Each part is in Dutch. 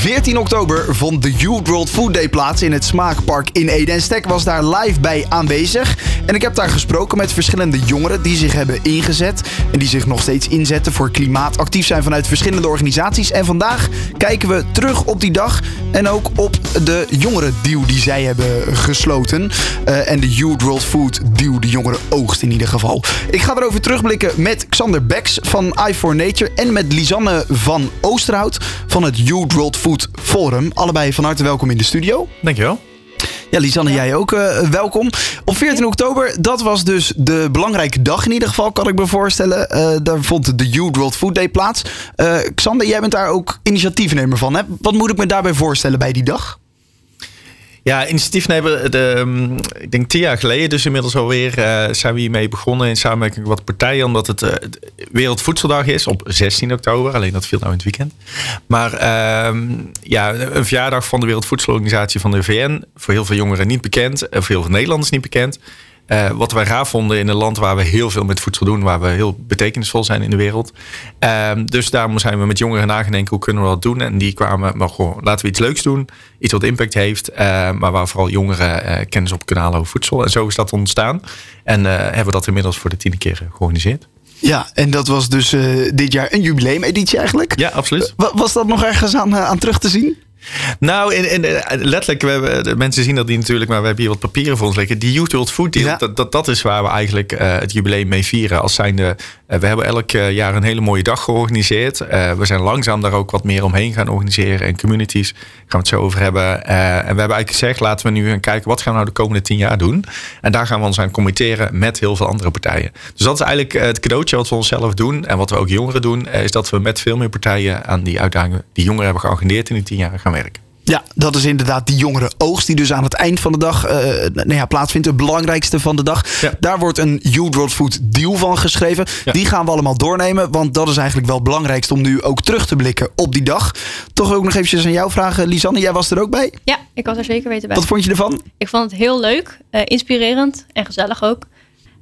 14 oktober vond de Youth World Food Day plaats in het Smaakpark in Ede. En Stek was daar live bij aanwezig. En ik heb daar gesproken met verschillende jongeren die zich hebben ingezet. En die zich nog steeds inzetten voor klimaat. Actief zijn vanuit verschillende organisaties. En vandaag kijken we terug op die dag. En ook op de jongerendeal die zij hebben gesloten. Uh, en de Youth World Food Deal, de jongeren oogst in ieder geval. Ik ga erover terugblikken met Xander Beks van i for Nature. En met Lisanne van Oosterhout van het Youth World Food Forum. Allebei van harte welkom in de studio. Dankjewel. Ja, Lisanne, jij ook uh, welkom. Op 14 oktober, dat was dus de belangrijke dag in ieder geval, kan ik me voorstellen. Uh, daar vond de Youth World Food Day plaats. Uh, Xander, jij bent daar ook initiatiefnemer van. Hè? Wat moet ik me daarbij voorstellen bij die dag? Ja, initiatiefnemer, de, ehm, ik denk tien jaar geleden, dus inmiddels alweer, uh, zijn we hiermee begonnen in samenwerking met partijen, omdat het uh, Wereldvoedseldag is op 16 oktober. Alleen dat viel nou in het weekend. Maar uh, ja, een verjaardag van de Wereldvoedselorganisatie van de VN, voor heel veel jongeren niet bekend, voor heel veel Nederlanders niet bekend. Uh, wat wij gaaf vonden in een land waar we heel veel met voedsel doen, waar we heel betekenisvol zijn in de wereld. Uh, dus daarom zijn we met jongeren nagedenken hoe kunnen we dat doen. En die kwamen, maar gewoon, laten we iets leuks doen, iets wat impact heeft, uh, maar waar vooral jongeren kennis op kunnen halen over voedsel. En zo is dat ontstaan. En hebben we dat inmiddels voor de tiende keer georganiseerd. Ja, en dat was dus dit jaar een jubileumeditie eigenlijk. Ja, absoluut. was dat nog ergens aan, aan terug te zien? Nou, in, in, letterlijk, we hebben, mensen zien dat niet natuurlijk, maar we hebben hier wat papieren voor ons liggen. Die Youth World Food Deal, dat, dat, dat, is waar we eigenlijk uh, het jubileum mee vieren. Als zijnde, uh, we hebben elk jaar een hele mooie dag georganiseerd. We zijn langzaam daar ook wat meer omheen gaan organiseren. En communities, gaan we het zo over hebben. en we hebben eigenlijk gezegd, laten we nu gaan kijken, wat gaan we nou de komende tien jaar doen? En daar gaan we ons aan committeren met heel veel andere partijen. Dus dat is eigenlijk het cadeautje wat we onszelf doen. En wat we ook jongeren doen, is dat we met veel meer partijen aan die uitdagingen die jongeren hebben geagendeerd in die tien jaar gaan werken. Ja, dat is inderdaad die jongere oogst die dus aan het eind van de dag uh, nou ja, plaatsvindt. Het belangrijkste van de dag. Ja. Daar wordt een Youth World Food deal van geschreven. Ja. Die gaan we allemaal doornemen. Want dat is eigenlijk wel het belangrijkste om nu ook terug te blikken op die dag. Toch ook nog eventjes aan jou vragen. Lisanne, jij was er ook bij? Ja, ik was er zeker weten bij. Wat vond je ervan? Ik vond het heel leuk. Uh, inspirerend en gezellig ook.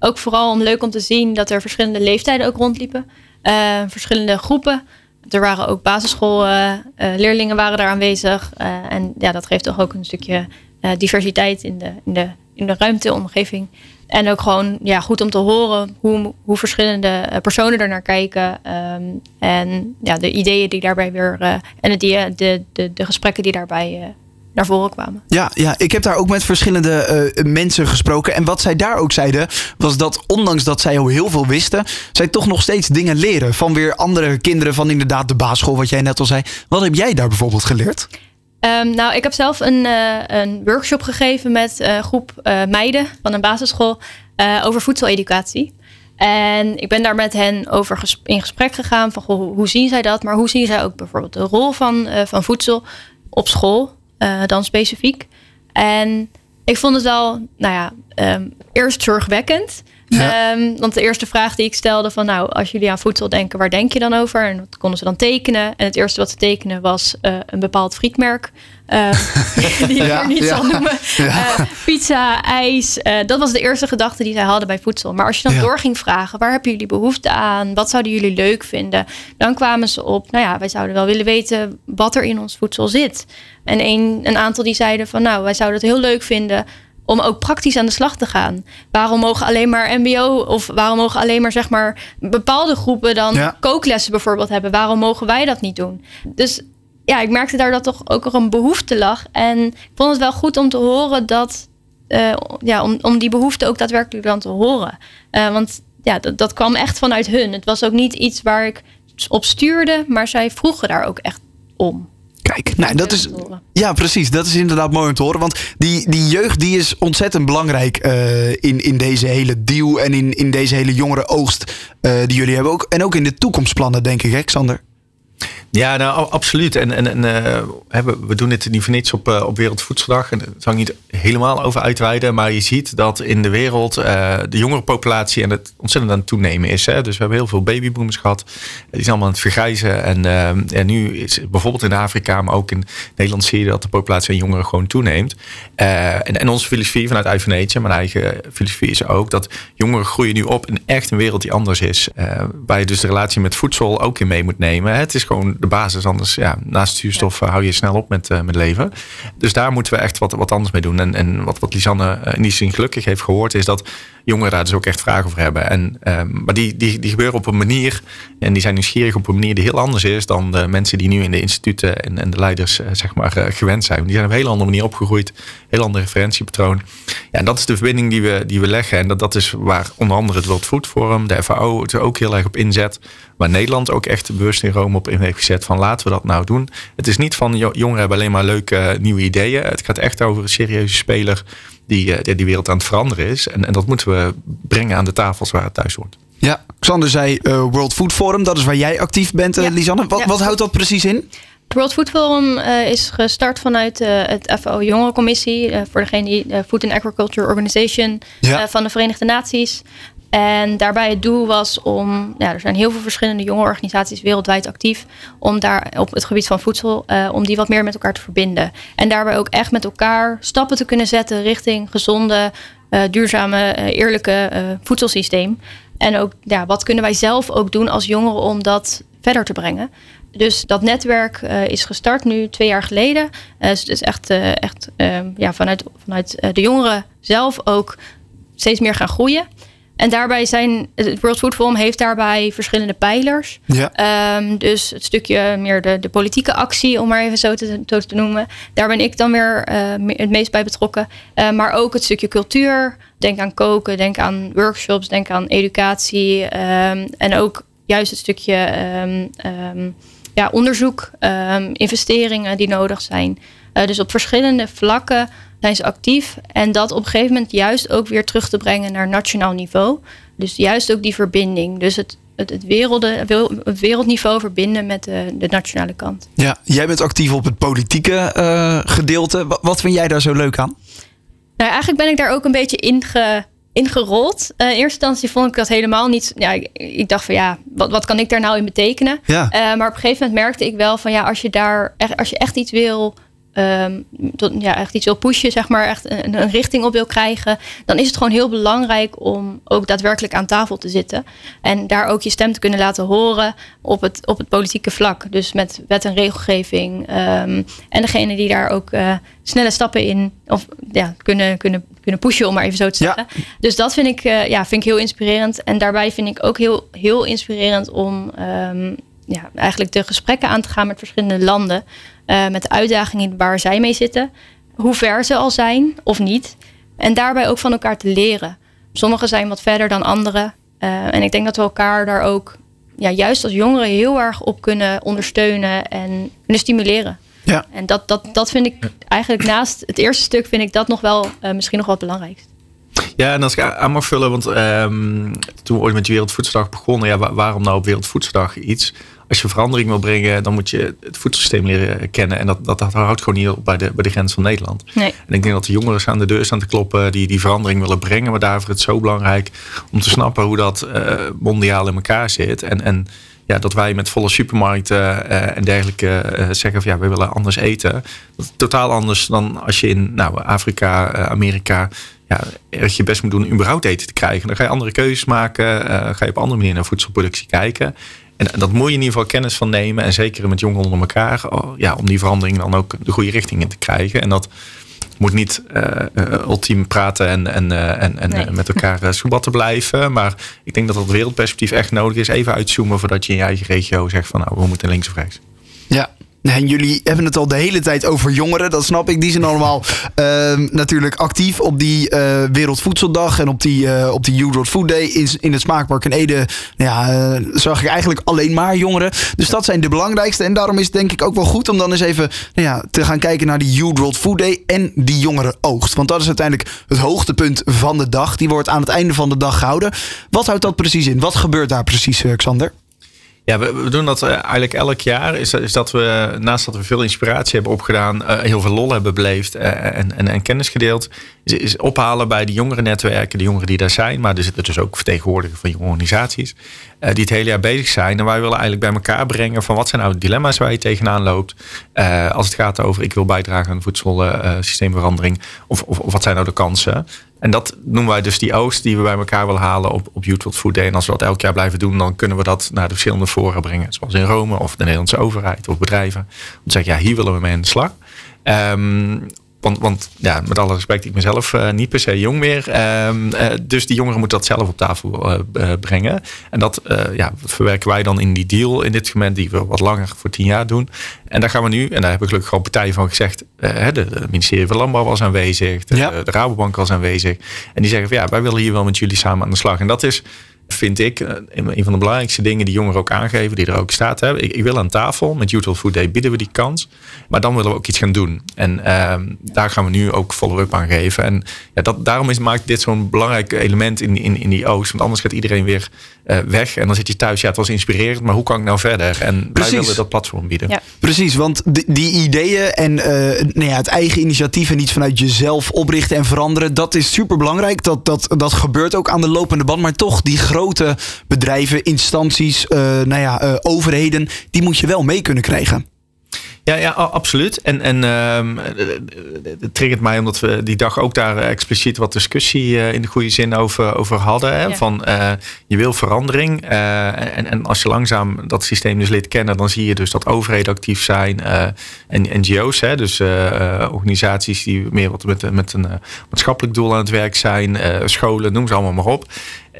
Ook vooral om leuk om te zien dat er verschillende leeftijden ook rondliepen. Uh, verschillende groepen er waren ook basisschoolleerlingen uh, waren daar aanwezig. Uh, en ja, dat geeft toch ook een stukje diversiteit in de, in, de, in de ruimteomgeving. En ook gewoon ja, goed om te horen hoe, hoe verschillende personen er naar kijken. Um, en ja, de ideeën die daarbij weer. en de, de, de, de gesprekken die daarbij naar voren kwamen. Ja, ja, ik heb daar ook met verschillende uh, mensen gesproken. En wat zij daar ook zeiden, was dat ondanks dat zij al heel veel wisten, zij toch nog steeds dingen leren. Van weer andere kinderen van inderdaad de basisschool, wat jij net al zei. Wat heb jij daar bijvoorbeeld geleerd? Um, nou, ik heb zelf een, uh, een workshop gegeven met een groep meiden van een basisschool over voedseleducatie. En ik ben daar met hen over ges in gesprek gegaan van goh, hoe zien zij dat, maar hoe zien zij ook bijvoorbeeld de rol van, van voedsel op school uh, dan specifiek. En ik vond het wel, nou ja, um, eerst zorgwekkend. Ja. Um, want de eerste vraag die ik stelde van nou, als jullie aan voedsel denken, waar denk je dan over? En dat konden ze dan tekenen. En het eerste wat ze tekenen was uh, een bepaald frietmerk. Uh, die ik ja, niet ja. zal noemen. Uh, pizza, ijs. dat was de eerste gedachte die zij hadden bij voedsel. Maar als je dan door ging vragen, waar hebben jullie behoefte aan? Wat zouden jullie leuk vinden? Dan kwamen ze op, nou ja, wij zouden wel willen weten wat er in ons voedsel zit. En een, een aantal die zeiden van nou, wij zouden het heel leuk vinden om ook praktisch aan de slag te gaan. Waarom mogen alleen maar MBO of waarom mogen alleen maar zeg maar bepaalde groepen dan kooklessen bijvoorbeeld hebben? Waarom mogen wij dat niet doen? Dus ja, ik merkte daar dat toch ook er een behoefte lag. En ik vond het wel goed om te horen dat, uh, ja, om, om die behoefte ook daadwerkelijk dan te horen. Uh, want ja, dat, dat kwam echt vanuit hun. Het was ook niet iets waar ik op stuurde, maar zij vroegen daar ook echt om. Kijk, nou, dat is. Ja, precies. Dat is inderdaad mooi om te horen. Want die, die jeugd die is ontzettend belangrijk uh, in, in deze hele deal en in, in deze hele jongere oogst uh, die jullie hebben. Ook, en ook in de toekomstplannen, denk ik, hè, Xander? Ja, nou, absoluut. En, en, uh, we doen dit niet voor niets op, uh, op Wereldvoedseldag. En daar zal ik niet helemaal over uitweiden. Maar je ziet dat in de wereld uh, de jongere populatie en het ontzettend aan het toenemen is. Hè? Dus we hebben heel veel babyboomers gehad. Die zijn allemaal aan het vergrijzen. En, en nu is bijvoorbeeld in Afrika, maar ook in Nederland zie je dat de populatie aan jongeren gewoon toeneemt. en, en onze filosofie vanuit Ivanage, mijn eigen filosofie is ook dat jongeren groeien nu op in echt een wereld die anders is. waar je dus de relatie met voedsel ook in mee moet nemen. Het is gewoon de basis. Anders, ja, naast zuurstof hou je snel op met, met leven. Dus daar moeten we echt wat, wat anders mee doen. En, en wat, wat Lisanne in die zin gelukkig heeft gehoord, is dat jongeren daar dus ook echt vragen over hebben. En, ehm, maar die, die, die gebeuren op een manier, en die zijn nieuwsgierig op een manier die heel anders is dan de mensen die nu in de instituten en, en de leiders zeg maar, gewend zijn. Die zijn op een hele andere manier opgegroeid, heel ander referentiepatroon. Ja, en dat is de verbinding die we, die we leggen. En dat, dat is waar onder andere het World Food Forum, de FAO, het ook heel erg op inzet. Waar Nederland ook echt bewust in Rome op in heeft gezet van laten we dat nou doen. Het is niet van jongeren hebben alleen maar leuke eh, nieuwe ideeën. Het gaat echt over een serieuze speler die, eh, die die wereld aan het veranderen is. En, en dat moeten we brengen aan de tafels waar het thuis hoort. Ja, Xander zei uh, World Food Forum, dat is waar jij actief bent, uh, Lisanne. Wat, wat houdt dat precies in? Het World Food Forum uh, is gestart vanuit uh, het FAO Jongerencommissie. Uh, voor degene die de Food and Agriculture Organization ja. van de Verenigde Naties. En daarbij het doel was om, ja, er zijn heel veel verschillende jonge organisaties wereldwijd actief, om daar op het gebied van voedsel, om die wat meer met elkaar te verbinden. En daarbij ook echt met elkaar stappen te kunnen zetten richting gezonde, duurzame, eerlijke voedselsysteem. En ook, ja, wat kunnen wij zelf ook doen als jongeren om dat verder te brengen? Dus dat netwerk is gestart nu twee jaar geleden. Dus het is echt, echt ja, vanuit, vanuit de jongeren zelf ook steeds meer gaan groeien. En daarbij zijn, het World Food Forum heeft daarbij verschillende pijlers. Ja. Um, dus het stukje meer de, de politieke actie, om maar even zo te, te, te noemen. Daar ben ik dan weer het meest bij betrokken. maar ook het stukje cultuur. Denk aan koken, denk aan workshops, denk aan educatie. Um, en ook juist het stukje um, ja, onderzoek, investeringen die nodig zijn. Uh, dus op verschillende vlakken zijn ze actief. En dat op een gegeven moment juist ook weer terug te brengen naar nationaal niveau. Dus juist ook die verbinding. Dus het, het, het, werelde, het wereldniveau verbinden met de, de, nationale kant. Ja, jij bent actief op het politieke uh, gedeelte. Wat, wat vind jij daar zo leuk aan? Nou, eigenlijk ben ik daar ook een beetje in ge, ingerold. Uh, in eerste instantie vond ik dat helemaal niet. Ja, ik, ik dacht van ja, wat, wat kan ik daar nou in betekenen? Ja. Uh, maar op een gegeven moment merkte ik wel van ja, als je daar echt, als je echt iets wil. Um, tot, ja, echt iets wil pushen, zeg maar, echt een, een, richting op wil krijgen, dan is het gewoon heel belangrijk om ook daadwerkelijk aan tafel te zitten. En daar ook je stem te kunnen laten horen op het, op het politieke vlak. Dus met wet en regelgeving. Um, en degene die daar ook uh, snelle stappen in of, ja, kunnen, kunnen, kunnen pushen, om maar even zo te zeggen. Ja. Dus dat vind ik, uh, ja, vind ik heel inspirerend. En daarbij vind ik ook heel, heel inspirerend om um, ja, eigenlijk de gesprekken aan te gaan met verschillende landen. Uh, met de uitdagingen waar zij mee zitten. Hoe ver ze al zijn of niet. En daarbij ook van elkaar te leren. Sommigen zijn wat verder dan anderen. Uh, en ik denk dat we elkaar daar ook, ja, juist als jongeren, heel erg op kunnen ondersteunen en kunnen stimuleren. Ja. En dat, dat, dat vind ik eigenlijk naast het eerste stuk, vind ik dat nog wel uh, misschien nog wel het belangrijkste. Ja, en als ik aan mag vullen, want um, toen we ooit met Wereldvoedseldag begonnen, ja, waarom nou op Wereldvoedseldag iets? Als je verandering wil brengen, dan moet je het voedselsysteem leren kennen. En dat, dat, dat houdt gewoon niet op bij de, bij de grens van Nederland. Nee. En ik denk dat de jongeren aan de deur staan te kloppen die die verandering willen brengen. Maar daarvoor is het zo belangrijk om te snappen hoe dat uh, mondiaal in elkaar zit. En, en ja, dat wij met volle supermarkten uh, en dergelijke uh, zeggen van ja, we willen anders eten. Dat is totaal anders dan als je in nou, Afrika, Amerika ja, erg je best moet doen om überhaupt eten te krijgen. Dan ga je andere keuzes maken, ga je op andere manier naar voedselproductie kijken. En dat moet je in ieder geval kennis van nemen. En zeker met jongeren onder elkaar. Ja, om die verandering dan ook de goede richting in te krijgen. En dat moet niet uh, ultiem praten en, en, uh, en, en nee. met elkaar uh, blijven. Maar ik denk dat dat wereldperspectief echt nodig is. Even uitzoomen voordat je in je eigen regio zegt van nou, we moeten links of rechts. Ja, en jullie hebben het al de hele tijd over jongeren, dat snap ik. Die zijn allemaal uh, natuurlijk actief op die uh, Wereldvoedseldag en op die, uh, op die Food Day in, in het Smaakpark in Ede. Ja, zag ik eigenlijk alleen maar jongeren. Dus dat zijn de belangrijkste. En daarom is het denk ik ook wel goed om dan eens even nou ja, te gaan kijken naar die World Food Day en die jongeren oogst. Want dat is uiteindelijk het hoogtepunt van de dag. Die wordt aan het einde van de dag gehouden. Wat houdt dat precies in? Wat gebeurt daar precies, Xander? Ja, we, doen dat eigenlijk elk jaar. Is, is dat we, naast dat we veel inspiratie hebben opgedaan, uh, heel veel lol hebben beleefd uh, en, en, en, kennis gedeeld, is, ophalen bij de jongere netwerken, de jongeren die daar zijn. Maar er zitten dus ook vertegenwoordigers van jonge organisaties die het hele jaar bezig zijn. En wij willen eigenlijk bij elkaar brengen van wat zijn nou de dilemma's waar je tegenaan loopt. als het gaat over ik wil bijdragen aan voedselsysteemverandering. Of, of, wat zijn nou de kansen. En dat noemen wij dus die oost die we bij elkaar willen halen op, op Youth Food Day. En als we dat elk jaar blijven doen, dan kunnen we dat naar de verschillende fora brengen. Zoals in Rome of de Nederlandse overheid of bedrijven. Om te zeggen, ja, hier willen we mee aan de slag. Um, want, want ja, met alle respect, ik mezelf uh, niet per se jong meer. Uh, uh, dus die jongeren moeten dat zelf op tafel eh, brengen. En dat ja, verwerken wij dan in die deal in dit moment, die we wat langer voor tien jaar doen. En daar gaan we nu, en daar hebben gelukkig al partijen van gezegd. de, de ministerie van Landbouw was aanwezig, de, ja. de Rabobank was aanwezig. En die zeggen van ja, wij willen hier wel met jullie samen aan de slag. En dat is vind ik eh, een van de belangrijkste dingen die jongeren ook aangeven, die er ook staat. Hè. Ik, ik wil aan tafel, met Youth Food Day bieden we die kans. Maar dan willen we ook iets gaan doen. En uh, daar gaan we nu ook follow-up aan geven. En ja, dat, daarom is, maakt dit zo'n belangrijk element in, in, in die oost. Want anders gaat iedereen weer uh, weg. En dan zit je thuis, ja, het was inspirerend, maar hoe kan ik nou verder? En Precies. wij willen dat platform bieden. Ja. Precies, want die, die ideeën en uh, nou ja, het eigen initiatief en iets vanuit jezelf oprichten en veranderen, dat is super belangrijk. Dat, dat, dat gebeurt ook aan de lopende band. Maar toch, die grote bedrijven, instanties, uh, nou ja, overheden, die moet je wel mee kunnen krijgen. Ja, ja absoluut. En, en um, het triggert mij omdat we die dag ook daar expliciet wat discussie uh, in de goede zin over, over hadden. Hè? Ja. Van uh, je wil verandering. Uh, en, en als je langzaam dat systeem dus leert kennen, dan zie je dus dat overheden actief zijn. en NGO's, hè? dus organisaties die meer wat met, met een maatschappelijk doel aan het werk zijn. scholen, noem ze allemaal maar op.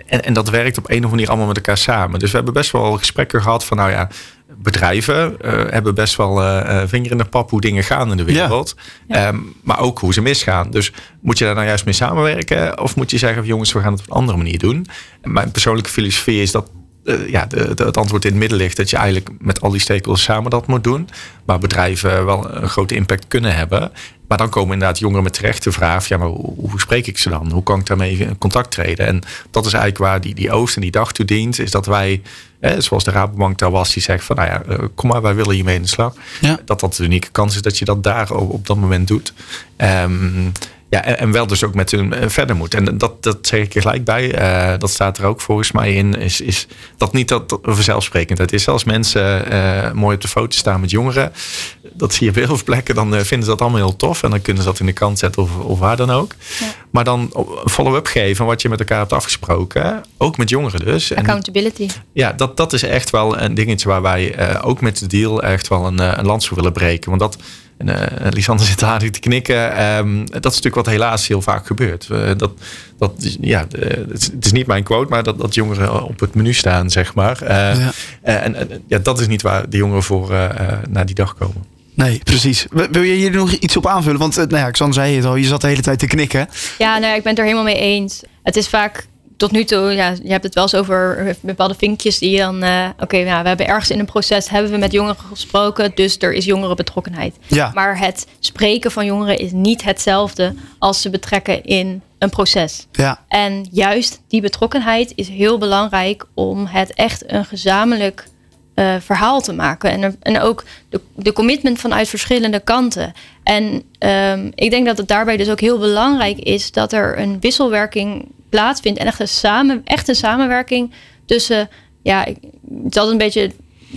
En, en dat werkt op een of andere manier allemaal met elkaar samen. Dus we hebben best wel gesprekken gehad van nou ja bedrijven uh, hebben best wel uh, vinger in de pap hoe dingen gaan in de wereld. Ja. Ja. Um, maar ook hoe ze misgaan. Dus moet je daar nou juist mee samenwerken? Of moet je zeggen, jongens, we gaan het op een andere manier doen? En mijn persoonlijke filosofie is dat uh, ja, de, de, het antwoord in het midden ligt. Dat je eigenlijk met al die stakeholders samen dat moet doen. Maar bedrijven wel een grote impact kunnen hebben. Maar dan komen inderdaad jongeren met terecht de vraag: ja, maar hoe, hoe, spreek ik ze dan? Hoe kan ik daarmee in contact treden? En dat is eigenlijk waar die, die Oost en die dag toe dient. Is dat wij, zoals de Rabobank daar was, die zegt van nou ja, eh, kom maar, wij willen hiermee in de slag. Ja. Dat dat de unieke kans is dat je dat daar op dat moment doet. Um, ja, en, wel dus ook met hun eh, verder moet. En dat, dat zeg ik er gelijk bij. Uh, dat staat er ook volgens mij in. Is, is dat niet dat vanzelfsprekendheid is. Als mensen uh, mooi op de foto staan met jongeren. Dat zie je op heel veel plekken. Dan vinden ze dat allemaal heel tof. En dan kunnen ze dat in de kant zetten of, of waar dan ook. Ja. Maar dan follow-up geven wat je met elkaar hebt afgesproken. Ook met jongeren dus. Accountability. En, ja, dat, dat is echt wel een dingetje waar wij ook met de deal echt wel een, een lans voor willen breken. Want dat en uh, Lisanne zit aardig te knikken. Um, dat is natuurlijk wat helaas heel vaak gebeurt. Uh, dat, dat, ja, het is niet mijn quote, maar dat, dat jongeren op het menu staan, zeg maar. Uh, ja. En, en, ja, dat is niet waar de jongeren voor naar die dag komen. Nee, precies. Wil je hier nog iets op aanvullen? Want nou ja, Xan zei het al, je zat de hele tijd te knikken. Ja, nou, ik ben het er helemaal mee eens. Het is vaak tot nu toe, ja, je hebt het wel eens over bepaalde vinkjes die je dan. Uh, Oké, okay, nou, we hebben ergens in een proces hebben we met jongeren gesproken, dus er is jongerenbetrokkenheid. Ja. Maar het spreken van jongeren is niet hetzelfde als ze betrekken in een proces. Ja. En juist die betrokkenheid is heel belangrijk om het echt een gezamenlijk uh, verhaal te maken. En, en ook de, de commitment vanuit verschillende kanten. En um, ik denk dat het daarbij dus ook heel belangrijk is dat er een wisselwerking plaatsvindt. En echt een, samen, echt een samenwerking tussen, ja, het is altijd een beetje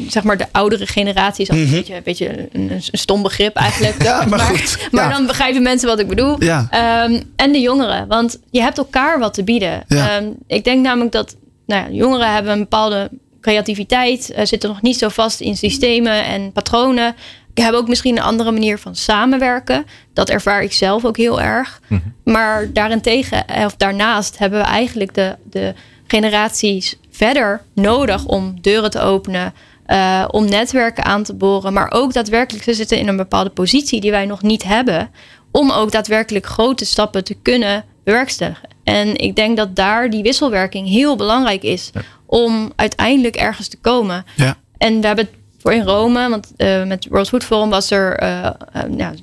zeg maar de oudere generatie is mm -hmm. een beetje, een, beetje een, een, stom begrip eigenlijk. ja, maar, goed. Maar, dan begrijpen mensen wat ik bedoel. Ja. Um, en de jongeren, want je hebt elkaar wat te bieden. Ja. Um, ik denk namelijk dat nou ja, jongeren hebben een bepaalde creativiteit, uh, zitten nog niet zo vast in systemen en patronen. Ik heb ook misschien een andere manier van samenwerken. Dat ervaar ik zelf ook heel erg. Mm -hmm. Maar daarentegen, eh, of daarnaast, hebben we eigenlijk de, de generaties verder nodig om deuren te openen. Uh, om netwerken aan te boren. Maar ook daadwerkelijk, ze zitten in een bepaalde positie die wij nog niet hebben. Om ook daadwerkelijk grote stappen te kunnen bewerkstelligen. En ik denk dat daar die wisselwerking heel belangrijk is. Ja. Om uiteindelijk ergens te komen. Ja. En we hebben het voor in Rome. Want uh, met World Food Forum was er, uh,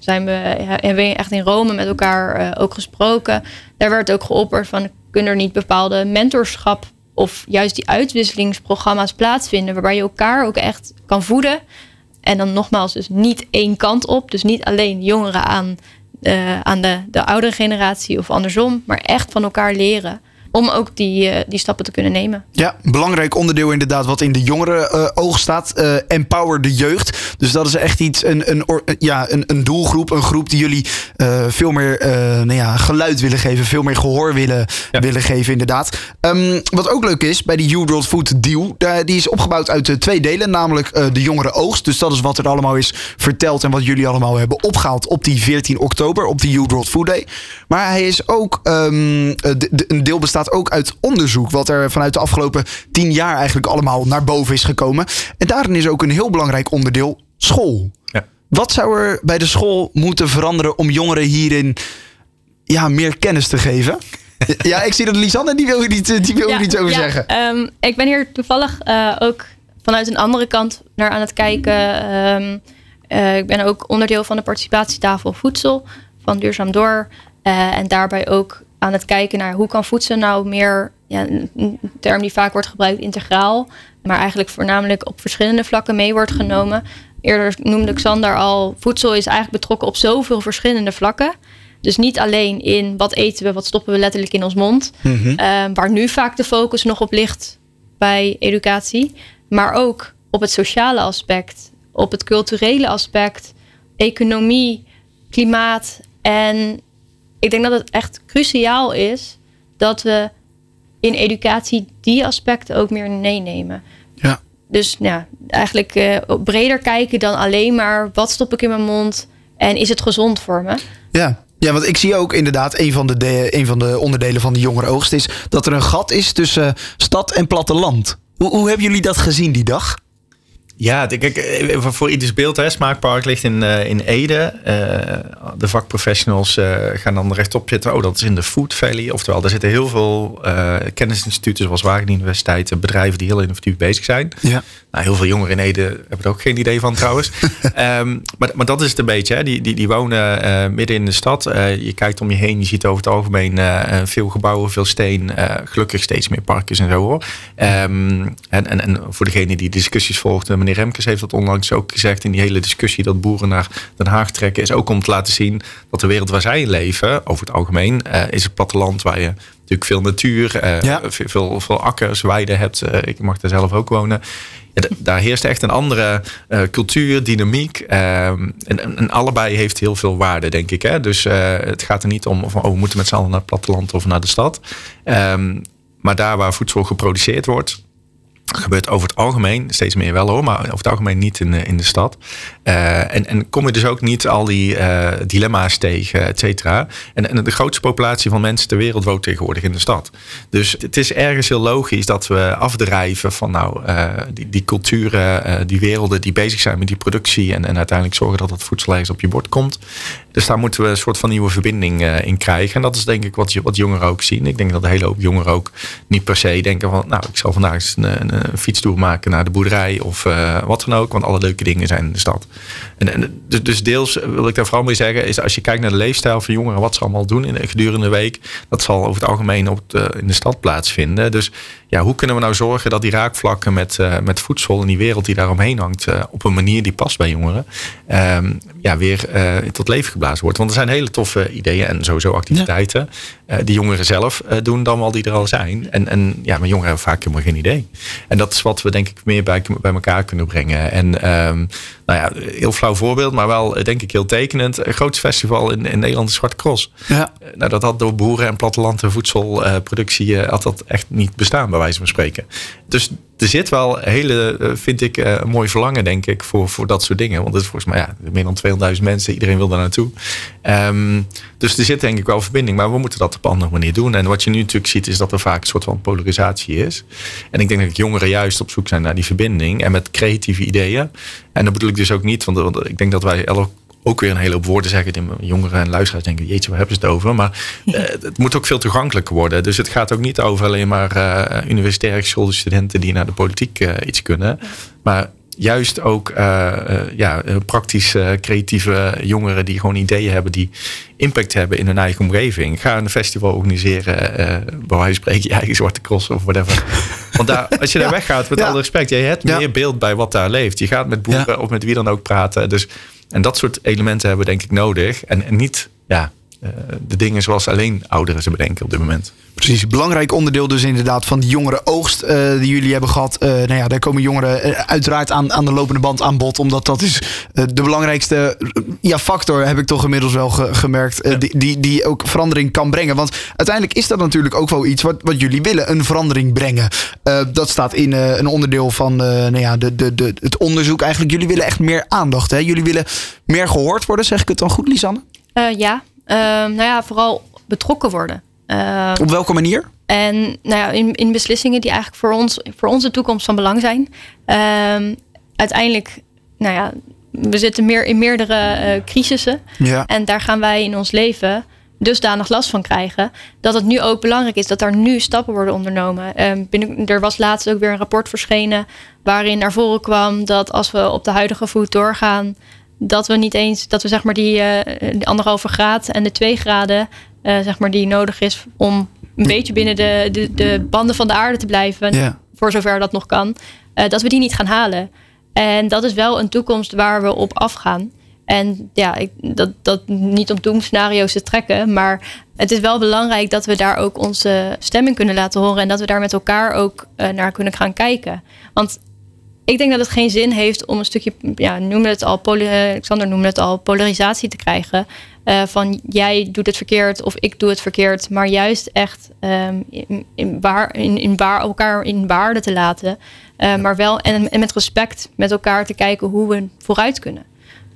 zijn we, hebben we echt in Rome met elkaar ook gesproken. Daar werd ook geopperd van kunnen er niet bepaalde mentorschap of juist die uitwisselingsprogramma's plaatsvinden, waarbij je elkaar ook echt kan voeden. En dan nogmaals, dus niet één kant op. Dus niet alleen jongeren aan, aan de, de oudere generatie of andersom, maar echt van elkaar leren. Om ook die, uh, die stappen te kunnen nemen. Ja, belangrijk onderdeel inderdaad wat in de jongeren uh, oog staat. Uh, empower de jeugd. Dus dat is echt iets, een, een, ja, een, een doelgroep, een groep die jullie veel meer nou ja, geluid willen geven, veel meer gehoor willen, ja. willen geven inderdaad. Um, wat ook leuk is bij die You World Food Deal, die is opgebouwd uit twee delen, namelijk de jongere oogst. Dus dat is wat er allemaal is verteld en wat jullie allemaal hebben opgehaald op die 14 oktober, op die You World Food Day. Maar hij is ook, um, de, de, een deel bestaat ook uit onderzoek. Wat er vanuit de afgelopen tien jaar eigenlijk allemaal naar boven is gekomen. En daarin is ook een heel belangrijk onderdeel school. Ja. Wat zou er bij de school moeten veranderen om jongeren hierin ja, meer kennis te geven? ja, ik zie dat Lisanne, die wil er niet, die wil ja, iets over zeggen. Um, ik ben hier toevallig uh, ook vanuit een andere kant naar aan het kijken. Um, uh, ik ben ook onderdeel van de participatietafel voedsel van Duurzaam Door. Uh, en daarbij ook aan het kijken naar hoe kan voedsel nou meer, ja, een term die vaak wordt gebruikt, integraal, maar eigenlijk voornamelijk op verschillende vlakken mee wordt genomen. Eerder noemde Xander al, voedsel is eigenlijk betrokken op zoveel verschillende vlakken. Dus niet alleen in wat eten we, wat stoppen we letterlijk in ons mond, mm waar nu vaak de focus nog op ligt bij educatie, maar ook op het sociale aspect, op het culturele aspect, economie, klimaat en ik denk dat het echt cruciaal is dat we in educatie die aspecten ook meer meenemen. Ja. Dus ja, eigenlijk uh, breder kijken dan alleen maar wat stop ik in mijn mond en is het gezond voor me. Ja. Ja, want ik zie ook inderdaad, een van de, de, een van de onderdelen van de jongere oogst is dat er een gat is tussen stad en platteland. Hoe, hoe hebben jullie dat gezien die dag? Ja, kijk, eh, voor ieders beeld, hè, Smaakpark ligt in, uh, in Ede. Uh, de vakprofessionals gaan dan rechtop zitten. Oh, dat is in de Food Valley. Oftewel, daar zitten heel veel kennisinstituten zoals Wageningen Universiteit, bedrijven die heel innovatief bezig zijn. Ja. Nou, heel veel jongeren in Ede hebben er ook geen idee van trouwens. um, maar, maar dat is het een beetje. Hè. Die, die, die wonen midden in de stad. je kijkt om je heen, je ziet over het algemeen veel gebouwen, veel steen. gelukkig steeds meer parken en zo hoor. Um, en, en, en voor degene die discussies volgden, meneer Remkes heeft dat onlangs ook gezegd in die hele discussie dat boeren naar Den Haag trekken, is ook om te laten zien dat de wereld waar zij leven, over het algemeen, is het platteland waar je natuurlijk veel natuur, veel, veel akkers, weiden hebt. Ik mag daar zelf ook wonen. Daar heerst echt een andere cultuur, dynamiek. Ehm, en, en, allebei heeft heel veel waarde, denk ik. Hè? Dus het gaat er niet om van, oh, we moeten met z'n allen naar het platteland of naar de stad. Um, maar daar waar voedsel geproduceerd wordt, gebeurt over het algemeen, steeds meer wel hoor, maar over het algemeen niet in, in de stad. Uh, en, en kom je dus ook niet al die uh, dilemma's tegen, et cetera. En, en de grootste populatie van mensen ter wereld woont tegenwoordig in de stad. Dus het is ergens heel logisch dat we afdrijven van nou, die, die culturen, die werelden die bezig zijn met die productie en, en uiteindelijk zorgen dat het voedsel ergens op je bord komt. Dus daar moeten we een soort van nieuwe verbinding in krijgen. En dat is denk ik wat, wat jongeren ook zien. Ik denk dat een hele hoop jongeren ook niet per se denken van nou, ik zal vandaag eens een, een een fietstoer maken naar de boerderij of uh, wat dan ook. Want alle leuke dingen zijn in de stad. En, dus, dus, deels wil ik daar vooral mee zeggen, is als je kijkt naar de leefstijl van jongeren, wat ze allemaal doen in, gedurende de week, dat zal over het algemeen op de, in de stad plaatsvinden. Dus ja, hoe kunnen we nou zorgen dat die raakvlakken met, uh, met voedsel en die wereld die daaromheen hangt, uh, op een manier die past bij jongeren, uh, ja, weer tot leven geblazen wordt. Want er zijn hele toffe ideeën en sowieso activiteiten die jongeren zelf doen dan wel die er al zijn. En, en ja, maar jongeren hebben vaak helemaal geen idee. En dat is wat we denk ik meer bij, bij elkaar kunnen brengen. En ehm, nou ja, heel flauw voorbeeld, maar wel denk ik heel tekenend. Een groot festival in, in Nederland Zwarte Cross. Ja. Nou, dat had door boeren en platteland en voedselproductie had dat echt niet bestaan bij wijze van. Dus er zit wel hele, eh, vind ik, uh, mooi verlangen, denk ik, voor, voor dat soort dingen. Want het is volgens mij ja, meer dan 200.000 mensen. Iedereen wil daar naartoe. Um, dus er zit denk ik wel verbinding. Maar we moeten dat op een andere manier doen. En wat je nu natuurlijk ziet, is dat er vaak een soort van polarisatie is. En ik denk dat jongeren juist op zoek zijn naar die verbinding. En met creatieve ideeën. En dat bedoel ik dus ook niet, want, want ik denk dat wij elk ook weer een hele hoop woorden zeggen. Die jongeren en luisteraars denken, jeetje, waar hebben ze het over? Maar uh, het moet ook veel toegankelijker worden. Dus het gaat ook niet over alleen maar uh, universitair geschoolde studenten die naar de politiek uh, iets kunnen. Maar juist ook ja, praktisch creatieve jongeren die gewoon ideeën hebben die impact hebben in hun eigen omgeving. Ga een festival organiseren, bij wijze spreken je eigen zwarte cross of whatever. Want daar, als je daar weggaat, met alle respect, je hebt meer beeld bij wat daar leeft. Je gaat met boeren of met wie dan ook praten. Dus en dat soort elementen hebben we denk ik nodig. En, niet ja, de dingen zoals alleen ouderen ze bedenken op dit moment. Precies, belangrijk onderdeel dus inderdaad van die jongere oogst uh, die jullie hebben gehad. Uh, nou ja, daar komen jongeren uiteraard aan, aan de lopende band aan bod. Omdat dat is de belangrijkste ja, factor, heb ik toch inmiddels wel ge gemerkt. Ja. Die, die, die ook verandering kan brengen. Want uiteindelijk is dat natuurlijk ook wel iets wat, wat jullie willen. Een verandering brengen. dat staat in een onderdeel van nou ja, de, de, de, het onderzoek eigenlijk. Jullie willen echt meer aandacht. Hè? Jullie willen meer gehoord worden, zeg ik het dan goed Lisanne? ja, nou ja, vooral betrokken worden. Uh, Op welke manier? En nou ja, in, in beslissingen die eigenlijk voor ons, voor onze toekomst van belang zijn. Uh, uiteindelijk, nou ja, we zitten meer in meerdere uh, crisissen. Ja. En daar gaan wij in ons leven dusdanig last van krijgen. Dat het nu ook belangrijk is dat er nu stappen worden ondernomen. Ehm, binnen, er was laatst ook weer een rapport verschenen. waarin naar voren kwam dat als we op de huidige voet doorgaan. Dat we niet eens, dat we zeg maar die, die anderhalve graad en de twee graden uh, zeg maar, die nodig is om een beetje binnen de, de, de banden van de aarde te blijven, voor zover dat nog kan, uh, dat we die niet gaan halen. En dat is wel een toekomst waar we op afgaan. En ja, ik, dat, dat niet om doemscenario's te trekken, maar het is wel belangrijk dat we daar ook onze stemming kunnen laten horen en dat we daar met elkaar ook uh, naar kunnen gaan kijken. Want ik denk dat het geen zin heeft om een stukje, ja, noemde het al, Alexander noemde het al, polarisatie te krijgen. Uh, van jij doet het verkeerd of ik doe het verkeerd. Maar juist echt um, in, in, waar, in, in waar, elkaar in waarde te laten. Uh, maar wel en, en, met respect met elkaar te kijken hoe we vooruit kunnen.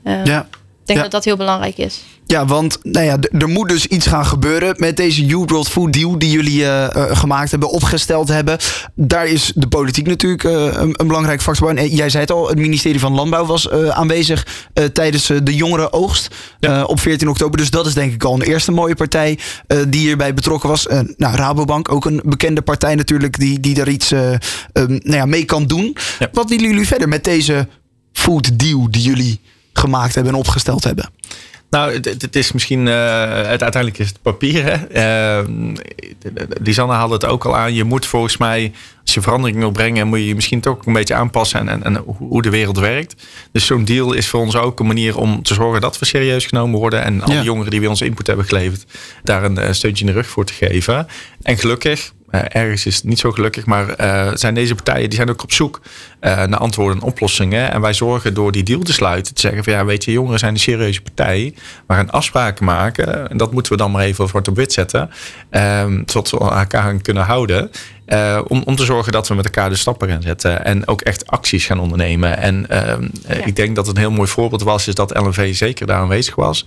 Uh, ja. Ik denk dat dat heel belangrijk is. Ja, want nou ja, er moet dus iets gaan gebeuren met deze Youth World Food Deal die jullie uh, gemaakt hebben, opgesteld hebben. Daar is de politiek natuurlijk uh, een, een, belangrijk factor bij. En jij zei het al, het ministerie van Landbouw was aanwezig tijdens de jongere oogst ja. op 14 oktober. Dus dat is denk ik al een eerste mooie partij die hierbij betrokken was. nou, Rabobank, ook een bekende partij natuurlijk, die, die daar iets um, nou ja, mee kan doen. Ja. Wat willen jullie verder met deze food deal die jullie gemaakt hebben en opgesteld hebben? Nou, het, is misschien, uh, het, uiteindelijk is het papier. Hè? Uh, Lisanne haalde het ook al aan. Je moet volgens mij, als je verandering wil brengen, moet je je misschien toch een beetje aanpassen en, en, en hoe de wereld werkt. Dus zo'n deal is voor ons ook een manier om te zorgen dat we serieus genomen worden. En alle jongeren die weer ons input hebben geleverd, daar een, steuntje in de rug voor te geven. En gelukkig, ergens is het niet zo gelukkig, maar uh, zijn deze partijen die zijn ook op zoek uh, naar antwoorden en oplossingen. En wij zorgen door die deal te sluiten te zeggen van ja, weet je, jongeren zijn een serieuze partij. We gaan afspraken maken en dat moeten we dan maar even voor op wit zetten. Zodat we elkaar kunnen houden. Uh, om, om te zorgen dat we met elkaar de stappen gaan zetten. En ook echt acties gaan ondernemen. En uh, ja. ik denk dat het een heel mooi voorbeeld was, is dat LNV zeker daar aanwezig was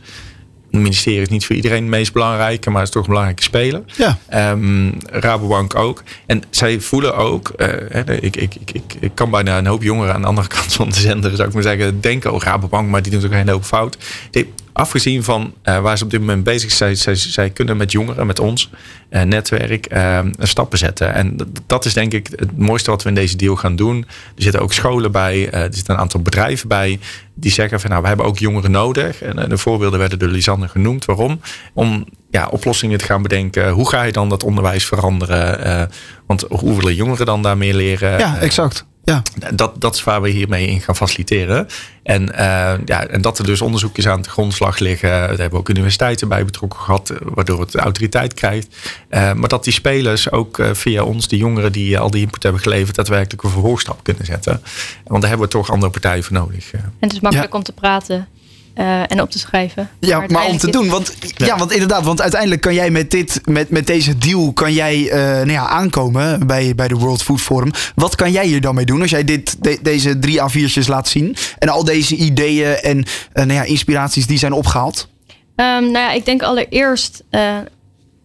ministerie is niet voor iedereen het meest belangrijke, maar het is toch een belangrijke speler. Ja. Um, Rabobank ook. En zij voelen ook, uh, ik, ik, ik, ik, kan bijna een hoop jongeren aan de andere kant van de zender, zou ik maar zeggen, denken, oh Rabobank, maar die doen ook een hele hoop fout. Die, afgezien van uh, waar ze op dit moment bezig zijn, zij, zij kunnen met jongeren, met ons uh, netwerk, uh, stappen zetten. En dat is denk ik het mooiste wat we in deze deal gaan doen. Er zitten ook scholen bij, er zitten een aantal bedrijven bij die zeggen van nou, we hebben ook jongeren nodig. En de voorbeelden werden door Lisanne genoemd. Waarom? Om ja, oplossingen te gaan bedenken. Hoe ga je dan dat onderwijs veranderen? want hoe willen jongeren dan daar meer leren? Ja, exact. Ja. Dat, dat is waar we hiermee in gaan faciliteren. En, uh, ja, en dat er dus onderzoekjes aan de grondslag liggen. Daar hebben we ook universiteiten bij betrokken gehad, waardoor het autoriteit krijgt. Uh, maar dat die spelers ook uh, via ons, die jongeren die al die input hebben geleverd, daadwerkelijk een vervolgstap kunnen zetten. Want daar hebben we toch andere partijen voor nodig. En het is makkelijk ja. om te praten. Uh, en op te schrijven. Ja, maar, maar om te doen. Want, ja. ja. want inderdaad, want uiteindelijk kan jij met, dit, met, met deze deal kan jij, uh, nou ja, aankomen bij, bij de World Food Forum. Wat kan jij hier dan mee doen als jij dit, de, deze drie A4'tjes laat zien? En al deze ideeën en uh, nou ja, inspiraties die zijn opgehaald? Um, nou ja, ik denk allereerst,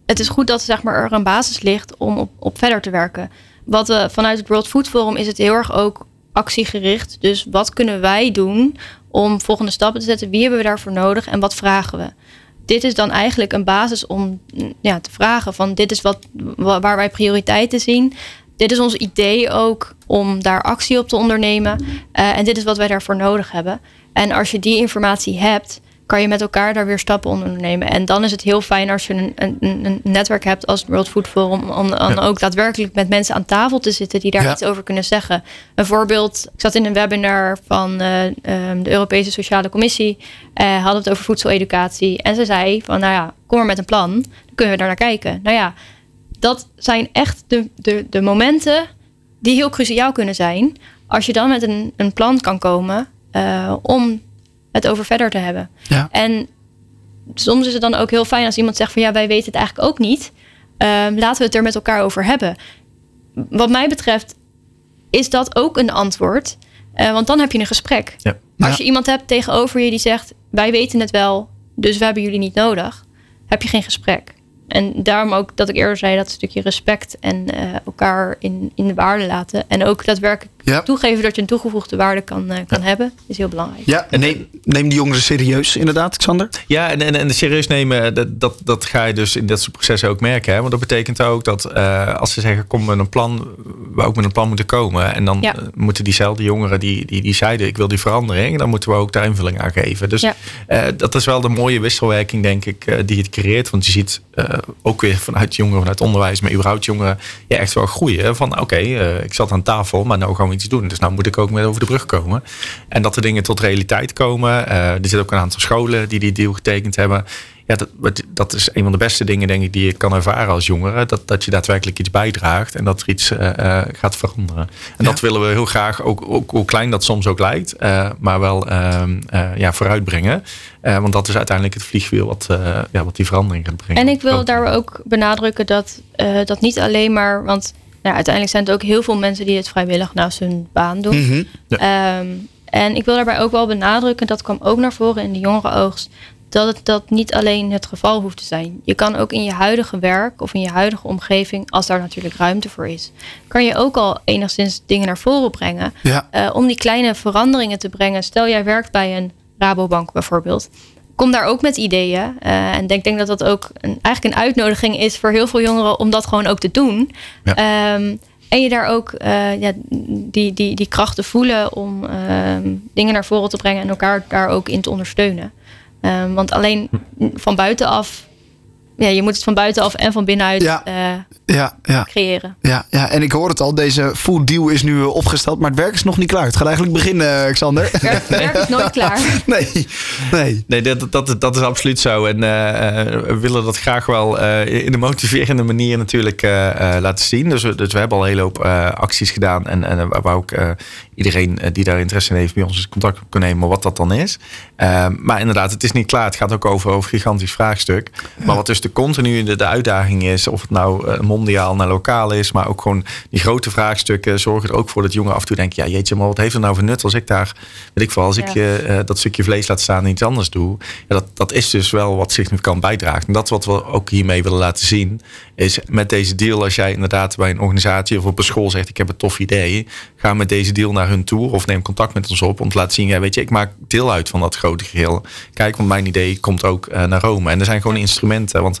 het is goed dat zeg maar, er een basis ligt om op, op verder te werken. Wat vanuit het World Food Forum is het heel erg ook actiegericht. Dus wat kunnen wij doen om volgende stappen te zetten. Wie hebben we daarvoor nodig en wat vragen we? Dit is dan eigenlijk een basis om ja, te vragen van dit is wat, waar wij prioriteiten zien. Dit is ons idee ook om daar actie op te ondernemen. Uh, en dit is wat wij daarvoor nodig hebben. En als je die informatie hebt, kan je met elkaar daar weer stappen ondernemen. En dan is het heel fijn als je een, een, een netwerk hebt als het World Food Forum, om dan ook daadwerkelijk met mensen aan tafel te zitten die daar iets over kunnen zeggen. Een voorbeeld, ik zat in een webinar van uh, de Europese Sociale Commissie, uh, hadden het over voedseleducatie. En ze zei van, nou ja, kom maar met een plan, dan kunnen we daar naar kijken. Nou ja, dat zijn echt de, de, de momenten die heel cruciaal kunnen zijn. Als je dan met een, een plan kan komen uh, om het over verder te hebben. Ja. En soms is het dan ook heel fijn als iemand zegt van ja, wij weten het eigenlijk ook niet. Uh, laten we het er met elkaar over hebben. Wat mij betreft is dat ook een antwoord. Uh, want dan heb je een gesprek. Ja. Als je iemand hebt tegenover je die zegt wij weten het wel, dus we hebben jullie niet nodig, heb je geen gesprek. En daarom ook dat ik eerder zei dat stukje respect en uh, elkaar in, in de waarde laten. En ook daadwerkelijk ja. toegeven dat je een toegevoegde waarde kan, uh, kan hebben, is heel belangrijk. Ja, en neem, neem die jongeren serieus, inderdaad, Xander. Ja, en, en, en serieus nemen, dat, dat, dat ga je dus in dat soort processen ook merken. Hè? Want dat betekent ook dat uh, als ze zeggen, kom met een plan, we ook met een plan moeten komen. En dan ja. moeten diezelfde jongeren die, die, die zeiden, ik wil die verandering, dan moeten we ook daar invulling aan geven. Dus ja. dat is wel de mooie wisselwerking, denk ik, die het creëert. Want je ziet ook weer vanuit jongeren, vanuit onderwijs, maar überhaupt jongeren, ja, echt wel groeien. Van oké, okay, ik zat aan tafel, maar nou gaan we iets doen. Dus nou moet ik ook met over de brug komen. En dat de dingen tot realiteit komen. Uh, er zitten ook een aantal scholen die die deal getekend hebben. Ja, dat, dat is een van de beste dingen, denk ik, die je kan ervaren als jongere. Dat, dat je daadwerkelijk iets bijdraagt en dat er iets uh, gaat veranderen. En dat willen we heel graag, ook, ook hoe klein dat soms ook lijkt, uh, maar wel ehm, ja, vooruitbrengen. want dat is uiteindelijk het vliegwiel wat, ja, wat die verandering gaat brengen. En ik wil daar ook benadrukken dat dat niet alleen maar. Want nou, uiteindelijk zijn het ook heel veel mensen die het vrijwillig naast hun baan doen. Mhm, ehm, en ik wil daarbij ook wel benadrukken, dat kwam ook naar voren in de jongere oogst, dat het dat niet alleen het geval hoeft te zijn. Je kan ook in je huidige werk of in je huidige omgeving, als daar natuurlijk ruimte voor is, kan je ook al enigszins dingen naar voren brengen. Uh, om die kleine veranderingen te brengen. Stel jij werkt bij een Rabobank bijvoorbeeld kom daar ook met ideeën. Uh, en denk, denk dat dat ook een, eigenlijk een uitnodiging is voor heel veel jongeren om dat gewoon ook te doen. Ja. Um, en je daar ook uh, ja, die, die, die krachten voelen om ehm, dingen naar voren te brengen en elkaar daar ook in te ondersteunen. Um, want alleen van buitenaf ja, je moet het van buitenaf en van binnenuit ja, uh, ja, ja. creëren. Ja, ja, en ik hoor het al, deze food deal is nu eh, opgesteld, maar het werk is nog niet klaar. Het gaat eigenlijk beginnen, eh, Xander. Het werk, is nooit klaar. nee, nee. nee dat, dat, dat is absoluut zo. En uh, we willen dat graag wel uh, in een motiverende manier natuurlijk laten zien. Dus, dus we hebben al een hele hoop acties gedaan en, en waar ook iedereen die daar interesse in heeft bij ons contact op kan nemen, wat dat dan is. maar inderdaad, het is niet klaar. Het gaat ook over, over een gigantisch vraagstuk. Maar wat dus de continu de, de uitdaging is, of het nou uh, mondiaal naar lokaal is, maar ook gewoon die grote vraagstukken zorgen er ook voor dat jongen af en toe denkt, ja jeetje, maar wat heeft er nou voor nut als ik daar, weet ik wel, als ik je uh, dat stukje vlees laat staan en iets anders doe. Ja, dat, dat is dus wel wat significant bijdraagt. En dat is wat we ook hiermee willen laten zien, is met deze deal, als jij inderdaad bij een organisatie of op een school zegt, ik heb een tof idee, ga met deze deal naar hun toe of neem contact met ons op om te laten zien, ja weet je, ik maak deel uit van dat grote geheel. Kijk, want mijn idee komt ook uh, naar Rome. En er zijn gewoon instrumenten, want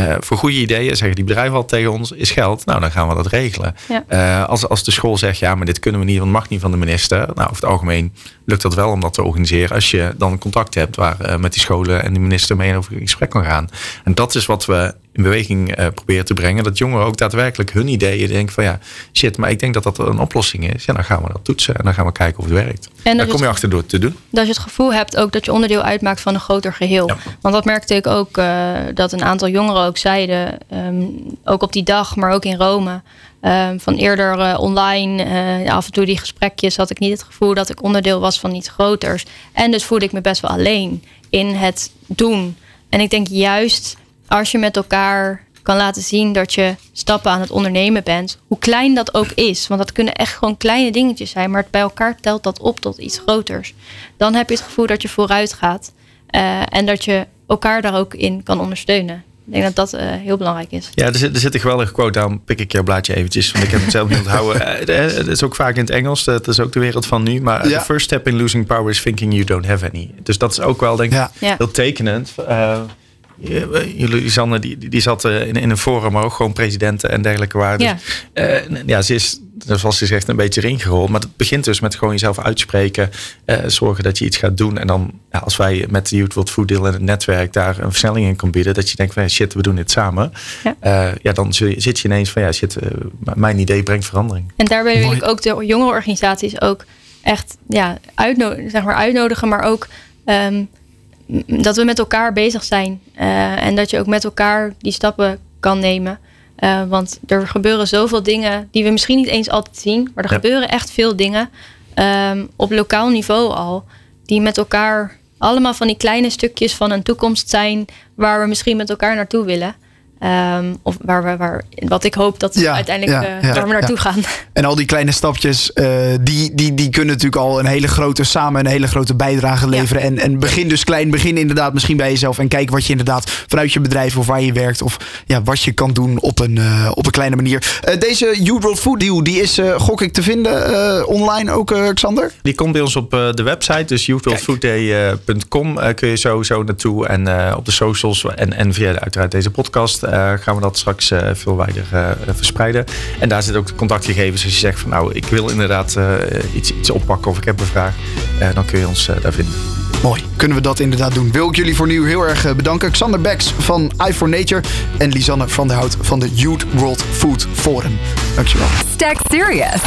uh, voor goede ideeën, zeggen die bedrijven al tegen ons, is geld. Nou, dan gaan we dat regelen. Uh, als, als de school zegt, ja, maar dit kunnen we niet, want mag niet van de minister. Nou, over het algemeen lukt dat wel om dat te organiseren. Als je dan contact hebt waar uh, met die scholen en de minister mee over in gesprek kan gaan. En dat is wat we in beweging proberen te brengen. Dat jongeren ook daadwerkelijk hun ideeën denken van ja, shit, maar ik denk dat dat een oplossing is. Ja, dan gaan we dat toetsen en dan gaan we kijken of het werkt. En daar kom je achter door te doen. Dat je het gevoel hebt ook dat je onderdeel uitmaakt van een groter geheel. Want dat merkte ik ook dat een aantal jongeren ook zeiden, um, ook op die dag, maar ook in Rome. Um, van eerder uh, online, af en toe die gesprekjes, had ik niet het gevoel dat ik onderdeel was van iets groters. En dus voelde ik me best wel alleen in het doen. En ik denk juist als je met elkaar kan laten zien dat je stappen aan het ondernemen bent, hoe klein dat ook is, want dat kunnen echt gewoon kleine dingetjes zijn, maar bij elkaar telt dat op tot iets groters. Dan heb je het gevoel dat je vooruit gaat uh, en dat je elkaar daar ook in kan ondersteunen. Ik denk dat dat uh, heel belangrijk is. Ja, er zit, er zit een geweldige quote aan. Pik ik jouw blaadje eventjes, want ik heb het zelf niet onthouden. Uh, het is ook vaak in het Engels. Dat is ook de wereld van nu. Maar ja. the first step in losing power is thinking you don't have any. Dus dat is ook wel, denk ik, ja. heel tekenend. Uh, jullie, Sanne, die, die zat in, in een forum, maar ook gewoon presidenten en dergelijke. Ja. Dus, uh, ja, ze is zoals je zegt, een beetje erin gerold. Maar het begint dus met gewoon jezelf uitspreken. Uh, zorgen dat je iets gaat doen. En dan, ja, als wij met de Youth World Food Deal en het netwerk daar een versnelling in kan bieden. Dat je denkt van, shit, we doen dit samen. Ja, uh, ja dan zit je ineens van, ja, shit, mijn idee brengt verandering. En daarbij wil ik ook de jonge organisaties ook echt ja, uitnodigen, zeg maar uitnodigen. Maar ook... Um, dat we met elkaar bezig zijn. Uh, en dat je ook met elkaar die stappen kan nemen. Uh, want er gebeuren zoveel dingen die we misschien niet eens altijd zien. Maar er gebeuren echt veel dingen um, op lokaal niveau al. Die met elkaar allemaal van die kleine stukjes van een toekomst zijn. Waar we misschien met elkaar naartoe willen. Um, of waar we, waar, wat ik hoop dat we uiteindelijk ja, uh, waar we naartoe gaan. En al die kleine stapjes, uh, die, die, die kunnen natuurlijk al een hele grote, samen een hele grote bijdrage leveren. En, en begin dus klein, begin inderdaad misschien bij jezelf. En kijk wat je inderdaad vanuit je bedrijf of waar je werkt. Of ja, wat je kan doen op een, uh, op een kleine manier. deze You World Food Deal, die is gok ik te vinden online ook, Xander? Die komt bij ons op de website, dus youworldfoodday.com kun je sowieso naartoe. En op de socials en, en via uiteraard deze podcast gaan we dat straks uh, veel wijder uh, verspreiden. En daar zit ook de contactgegevens. Als je zegt van nou, ik wil inderdaad iets, iets oppakken of ik heb een vraag, dan kun je ons daar vinden. Mooi, kunnen we dat inderdaad doen. Wil ik jullie voor nu heel erg bedanken. Xander Becks van i for Nature en Lisanne van der Hout van de Youth World Food Forum. Dankjewel. Stack Serious.